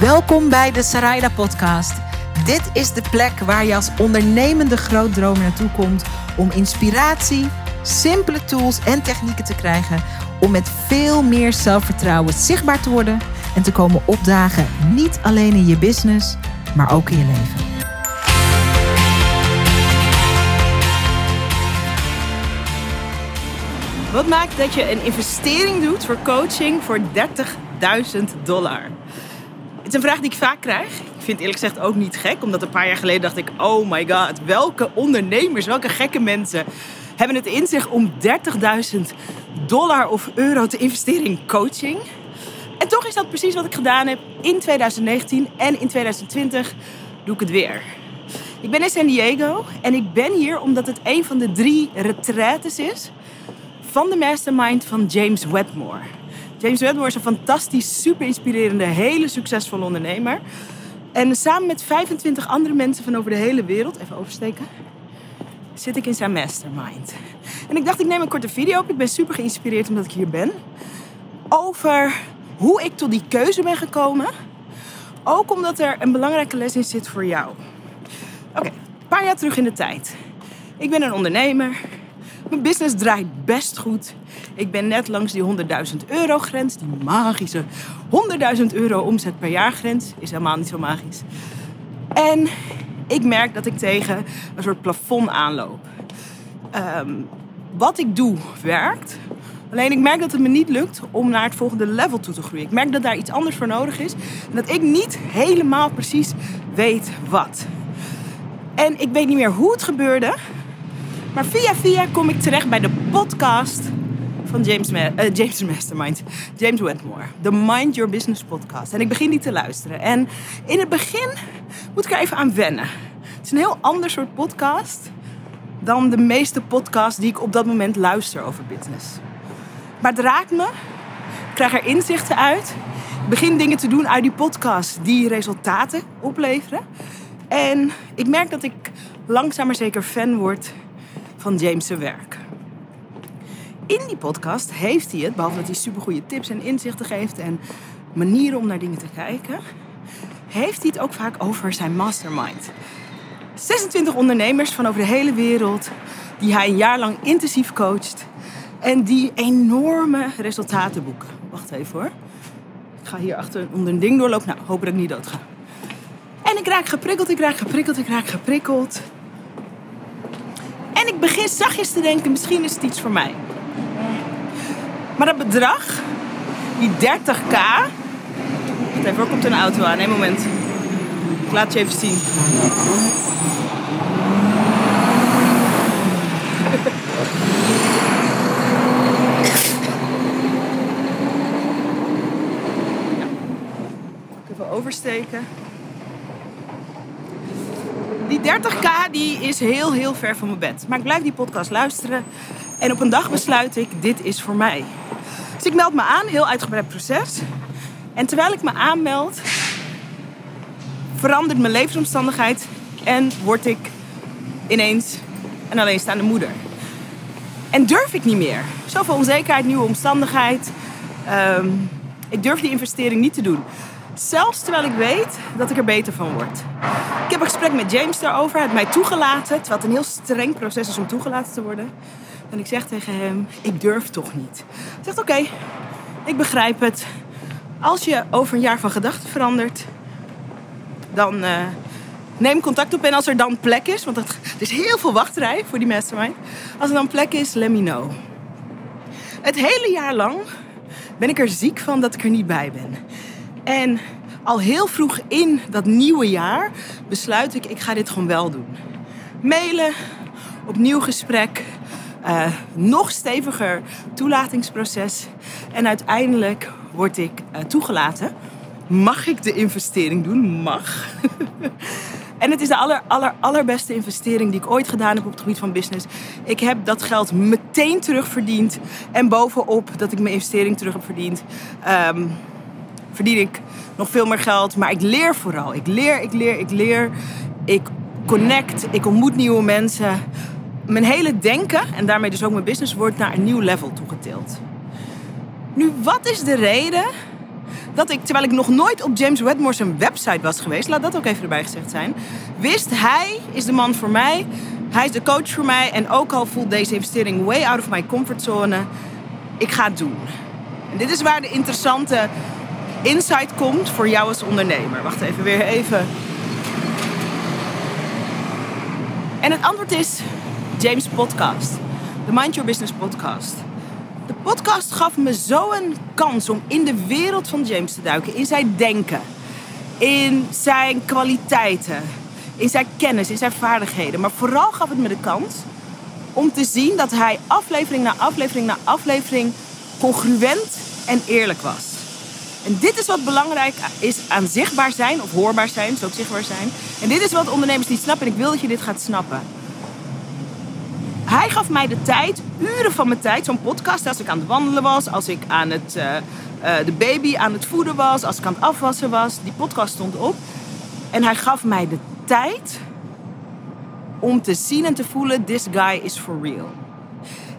Welkom bij de Sarayda Podcast. Dit is de plek waar je als ondernemende grootdromer naartoe komt om inspiratie, simpele tools en technieken te krijgen om met veel meer zelfvertrouwen zichtbaar te worden en te komen opdagen, niet alleen in je business, maar ook in je leven. Wat maakt dat je een investering doet voor coaching voor 30.000 dollar? Het is een vraag die ik vaak krijg. Ik vind eerlijk gezegd ook niet gek, omdat een paar jaar geleden dacht ik: oh my god, welke ondernemers, welke gekke mensen hebben het in zich om 30.000 dollar of euro te investeren in coaching? En toch is dat precies wat ik gedaan heb in 2019 en in 2020 doe ik het weer. Ik ben in San Diego en ik ben hier omdat het een van de drie retraites is van de mastermind van James Wedmore. James Wedmore is een fantastisch, super inspirerende, hele succesvolle ondernemer. En samen met 25 andere mensen van over de hele wereld, even oversteken, zit ik in zijn mastermind. En ik dacht, ik neem een korte video op. Ik ben super geïnspireerd omdat ik hier ben. Over hoe ik tot die keuze ben gekomen. Ook omdat er een belangrijke les in zit voor jou. Oké, een paar jaar terug in de tijd. Ik ben een ondernemer. Mijn business draait best goed. Ik ben net langs die 100.000 euro grens, die magische 100.000 euro omzet per jaar grens. Is helemaal niet zo magisch. En ik merk dat ik tegen een soort plafond aanloop. Ehm, wat ik doe werkt. Alleen ik merk dat het me niet lukt om naar het volgende level toe te groeien. Ik merk dat daar iets anders voor nodig is. En dat ik niet helemaal precies weet wat. En ik weet niet meer hoe het gebeurde. Maar via via kom ik terecht bij de podcast van James, Ma uh, James Mastermind. James Wedmore. De Mind Your Business podcast. En ik begin die te luisteren. En in het begin moet ik er even aan wennen. Het is een heel ander soort podcast dan de meeste podcasts die ik op dat moment luister over business. Maar het raakt me. Ik krijg er inzichten uit. Ik begin dingen te doen uit die podcast die resultaten opleveren. En ik merk dat ik langzaam maar zeker fan word van James' werk. In die podcast heeft hij het, behalve dat hij supergoeie tips en inzichten geeft en manieren om naar dingen te kijken, heeft hij het ook vaak over zijn mastermind. 26 ondernemers van over de hele wereld die hij een jaar lang intensief coacht en die enorme resultaten boeken. Wacht even hoor. Ik ga hier achter onder een ding doorlopen. Nou, hoop dat ik niet dood ga. En ik raak geprikkeld, ik raak geprikkeld, ik raak geprikkeld. En ik begin zachtjes te denken, misschien is het iets voor mij. Maar dat bedrag, die 30k. Wacht even, waar komt een auto aan? Een moment. Ik laat je even zien. Even oversteken. Die 30k die is heel, heel ver van mijn bed. Maar ik blijf die podcast luisteren. En op een dag besluit ik, dit is voor mij. Dus ik meld me aan, heel uitgebreid proces. En terwijl ik me aanmeld, verandert mijn levensomstandigheid en word ik ineens een alleenstaande moeder. En durf ik niet meer. Zoveel onzekerheid, nieuwe omstandigheid. Ehm, ik durf die investering niet te doen. Zelfs terwijl ik weet dat ik er beter van word. Ik heb een gesprek met James daarover. Hij heeft mij toegelaten, terwijl het een heel streng proces is om toegelaten te worden. En ik zeg tegen hem, ik durf toch niet. Hij zegt, oké, ik begrijp het. Als je over een jaar van gedachten verandert, dan uh, neem contact op. En als er dan plek is, want er is heel veel wachtrij voor die mastermind. Als er dan plek is, let me know. Het hele jaar lang ben ik er ziek van dat ik er niet bij ben. En al heel vroeg in dat nieuwe jaar besluit ik, ik ga dit gewoon wel doen. Mailen, opnieuw gesprek, uh, nog steviger toelatingsproces. En uiteindelijk word ik uh, toegelaten. Mag ik de investering doen? Mag. en het is de aller, aller, allerbeste investering die ik ooit gedaan heb op het gebied van business. Ik heb dat geld meteen terugverdiend. En bovenop dat ik mijn investering terug heb verdiend, um, verdien ik nog veel meer geld. Maar ik leer vooral. Ik leer, ik leer, ik leer. Ik connect, ik ontmoet nieuwe mensen mijn hele denken, en daarmee dus ook mijn business, wordt naar een nieuw level toegetild. Nu, wat is de reden dat ik, terwijl ik nog nooit op James Wedmore's website was geweest, laat dat ook even erbij gezegd zijn, wist hij is de man voor mij. Hij is de coach voor mij. En ook al voelt deze investering way out of my comfortzone, ik ga het doen. En dit is waar de interessante insight komt voor jou als ondernemer. Wacht even, weer even. En het antwoord is James Podcast. De Mind Your Business podcast. De podcast gaf me zo'n kans om in de wereld van James te duiken. In zijn denken. In zijn kwaliteiten. In zijn kennis, in zijn vaardigheden. Maar vooral gaf het me de kans om te zien dat hij aflevering na aflevering na aflevering congruent en eerlijk was. En dit is wat belangrijk is aan zichtbaar zijn, of hoorbaar zijn, zo ook zichtbaar zijn. En dit is wat ondernemers niet snappen en ik wil dat je dit gaat snappen. Hij gaf mij de tijd, uren van mijn tijd, zo'n podcast, als ik aan het wandelen was, als ik aan het, uh, uh, de baby aan het voeden was, als ik aan het afwassen was. Die podcast stond op. En hij gaf mij de tijd om te zien en te voelen, this guy is for real.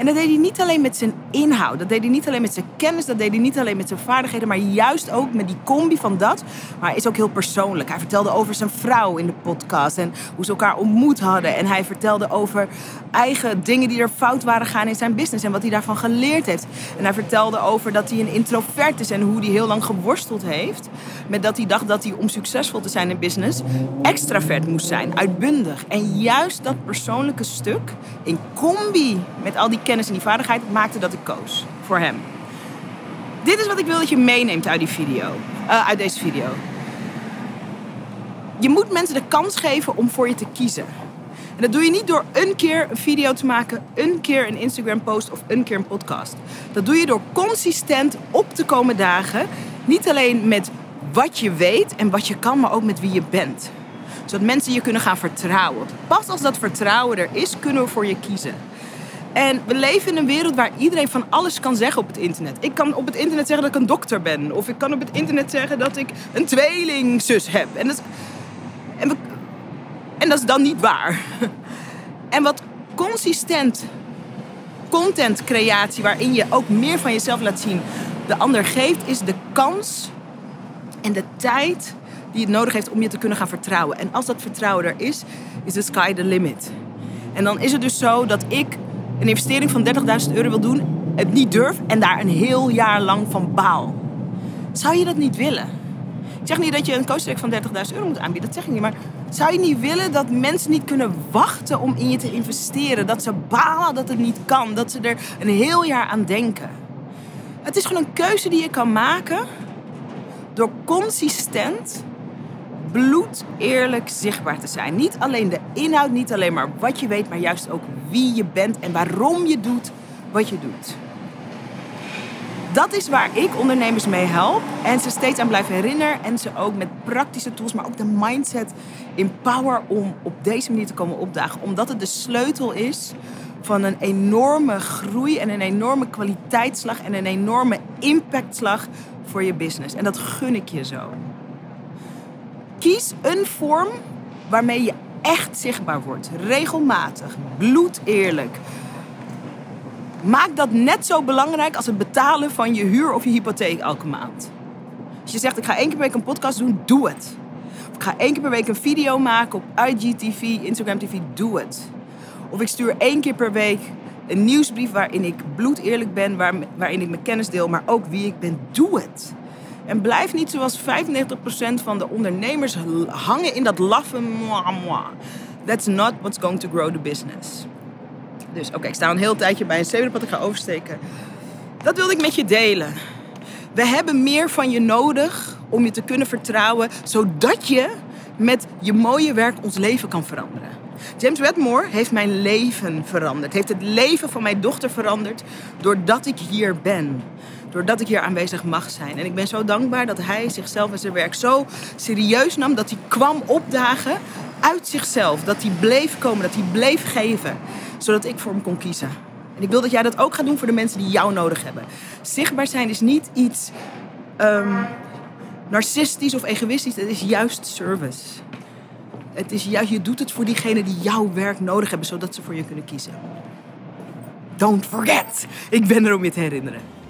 En dat deed hij niet alleen met zijn inhoud, dat deed hij niet alleen met zijn kennis, dat deed hij niet alleen met zijn vaardigheden, maar juist ook met die combi van dat. Maar hij is ook heel persoonlijk. Hij vertelde over zijn vrouw in de podcast en hoe ze elkaar ontmoet hadden. En hij vertelde over eigen dingen die er fout waren gaan in zijn business en wat hij daarvan geleerd heeft. En hij vertelde over dat hij een introvert is en hoe hij heel lang geworsteld heeft met dat hij dacht dat hij om succesvol te zijn in business extravert moest zijn, uitbundig. En juist dat persoonlijke stuk in combi met al die kennis en die vaardigheid maakte dat ik koos voor hem. Dit is wat ik wil dat je meeneemt uit, die video, uh, uit deze video. Je moet mensen de kans geven om voor je te kiezen. En dat doe je niet door een keer een video te maken, een keer een Instagram post of een keer een podcast. Dat doe je door consistent op te komen dagen. Niet alleen met wat je weet en wat je kan, maar ook met wie je bent. Zodat mensen je kunnen gaan vertrouwen. Pas als dat vertrouwen er is, kunnen we voor je kiezen. En we leven in een wereld waar iedereen van alles kan zeggen op het internet. Ik kan op het internet zeggen dat ik een dokter ben. Of ik kan op het internet zeggen dat ik een tweelingzus heb. En dat is, en, dat is dan niet waar. En wat consistent contentcreatie, waarin je ook meer van jezelf laat zien, de ander geeft, is de kans en de tijd die het nodig heeft om je te kunnen gaan vertrouwen. En als dat vertrouwen er is, is the sky the limit. En dan is het dus zo dat ik een investering van 30.000 euro wil doen, het niet durf en daar een heel jaar lang van baal. Zou je dat niet willen? Ik zeg niet dat je een coachtrek van 30.000 euro moet aanbieden, dat zeg ik niet. Maar zou je niet willen dat mensen niet kunnen wachten om in je te investeren? Dat ze balen dat het niet kan, dat ze er een heel jaar aan denken. Het is gewoon een keuze die je kan maken door consistent bloed eerlijk zichtbaar te zijn. Niet alleen de inhoud, niet alleen maar wat je weet, maar juist ook wie je bent en waarom je doet wat je doet. Dat is waar ik ondernemers mee help en ze steeds aan blijf herinneren en ze ook met praktische tools, maar ook de mindset empower om op deze manier te komen opdagen. Omdat het de sleutel is van een enorme groei en een enorme kwaliteitsslag en een enorme impactslag voor je business. En dat gun ik je zo. Kies een vorm waarmee je echt zichtbaar wordt. Regelmatig, bloedeerlijk. Maak dat net zo belangrijk als het betalen van je huur of je hypotheek elke maand. Als je zegt, ik ga één keer per week een podcast doen, doe het. Of ik ga één keer per week een video maken op IGTV, Instagram TV, doe het. Of ik stuur één keer per week een nieuwsbrief waarin ik bloedeerlijk ben, waar, waarin ik mijn kennis deel, maar ook wie ik ben, doe het. En blijf niet zoals 95% van de ondernemers hangen in dat laffe moi, moi. That's not what's going to grow the business. Dus oké, ik sta een heel tijdje bij een zebrapad, ik ga oversteken. Dat wilde ik met je delen. We hebben meer van je nodig om je te kunnen vertrouwen, zodat je met je mooie werk ons leven kan veranderen. James Wedmore heeft mijn leven veranderd. Heeft het leven van mijn dochter veranderd doordat ik hier ben doordat ik hier aanwezig mag zijn. En ik ben zo dankbaar dat hij zichzelf en zijn werk zo serieus nam dat hij kwam opdagen uit zichzelf. Dat hij bleef komen, dat hij bleef geven, zodat ik voor hem kon kiezen. En ik wil dat jij dat ook gaat doen voor de mensen die jou nodig hebben. Zichtbaar zijn is niet iets um, narcistisch of egoïstisch, het is juist service. Het is juist, je doet het voor diegenen die jouw werk nodig hebben, zodat ze voor je kunnen kiezen. Don't forget. Ik ben er om je te herinneren.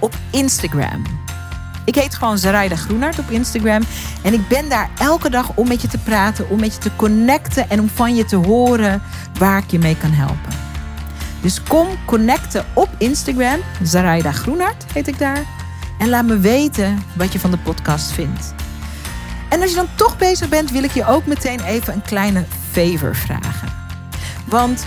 op Instagram. Ik heet gewoon Zaraida Groenart op Instagram. En ik ben daar elke dag om met je te praten, om met je te connecten en om van je te horen waar ik je mee kan helpen. Dus kom connecten op Instagram. Zaraida Groenart heet ik daar. En laat me weten wat je van de podcast vindt. En als je dan toch bezig bent, wil ik je ook meteen even een kleine favor vragen. Want